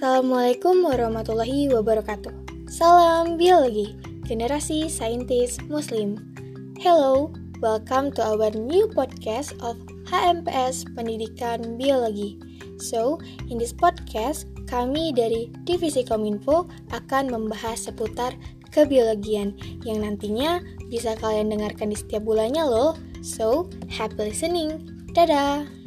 Assalamualaikum warahmatullahi wabarakatuh. Salam biologi, generasi saintis muslim. Hello, welcome to our new podcast of HMPS Pendidikan Biologi. So, in this podcast, kami dari Divisi Kominfo akan membahas seputar kebiologian yang nantinya bisa kalian dengarkan di setiap bulannya loh. So, happy listening. Dadah!